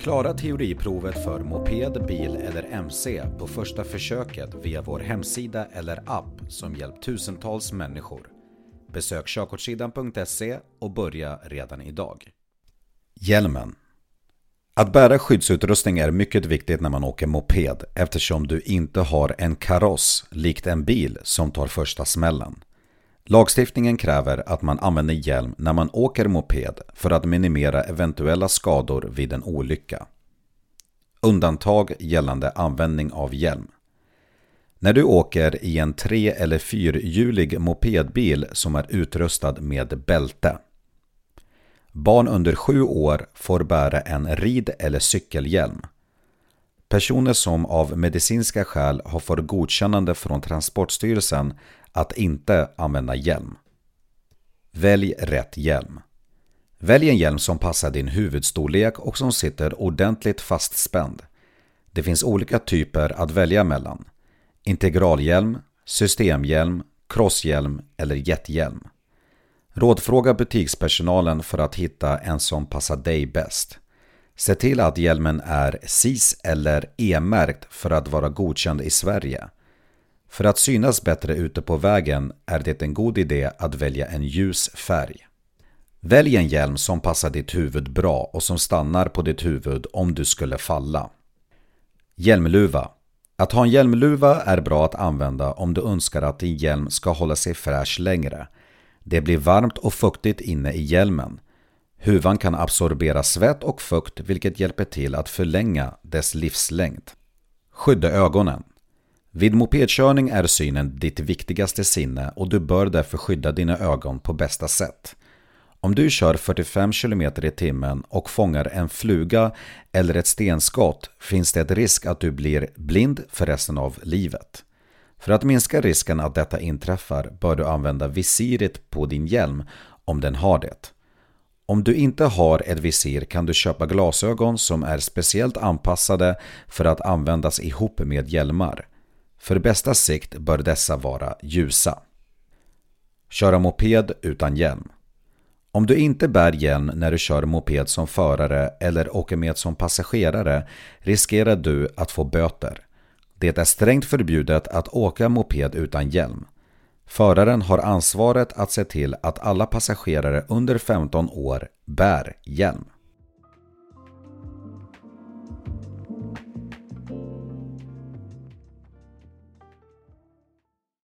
Klara teoriprovet för moped, bil eller MC på första försöket via vår hemsida eller app som hjälpt tusentals människor. Besök körkortssidan.se och börja redan idag. Hjälmen Att bära skyddsutrustning är mycket viktigt när man åker moped eftersom du inte har en kaross likt en bil som tar första smällen. Lagstiftningen kräver att man använder hjälm när man åker moped för att minimera eventuella skador vid en olycka. Undantag gällande användning av hjälm. När du åker i en tre eller fyrhjulig mopedbil som är utrustad med bälte. Barn under sju år får bära en rid eller cykelhjälm. Personer som av medicinska skäl har fått godkännande från Transportstyrelsen att inte använda hjälm. Välj rätt hjälm. Välj en hjälm som passar din huvudstorlek och som sitter ordentligt fastspänd. Det finns olika typer att välja mellan. Integralhjälm, systemhjälm, crosshjälm eller jethjälm. Rådfråga butikspersonalen för att hitta en som passar dig bäst. Se till att hjälmen är SIS eller E-märkt för att vara godkänd i Sverige. För att synas bättre ute på vägen är det en god idé att välja en ljus färg. Välj en hjälm som passar ditt huvud bra och som stannar på ditt huvud om du skulle falla. Hjälmluva Att ha en hjälmluva är bra att använda om du önskar att din hjälm ska hålla sig fräsch längre. Det blir varmt och fuktigt inne i hjälmen. Huvan kan absorbera svett och fukt vilket hjälper till att förlänga dess livslängd. Skydda ögonen. Vid mopedkörning är synen ditt viktigaste sinne och du bör därför skydda dina ögon på bästa sätt. Om du kör 45 km i timmen och fångar en fluga eller ett stenskott finns det ett risk att du blir blind för resten av livet. För att minska risken att detta inträffar bör du använda visiret på din hjälm om den har det. Om du inte har ett visir kan du köpa glasögon som är speciellt anpassade för att användas ihop med hjälmar. För bästa sikt bör dessa vara ljusa. Köra moped utan hjälm. Om du inte bär hjälm när du kör moped som förare eller åker med som passagerare riskerar du att få böter. Det är strängt förbjudet att åka moped utan hjälm. Föraren har ansvaret att se till att alla passagerare under 15 år bär hjälm.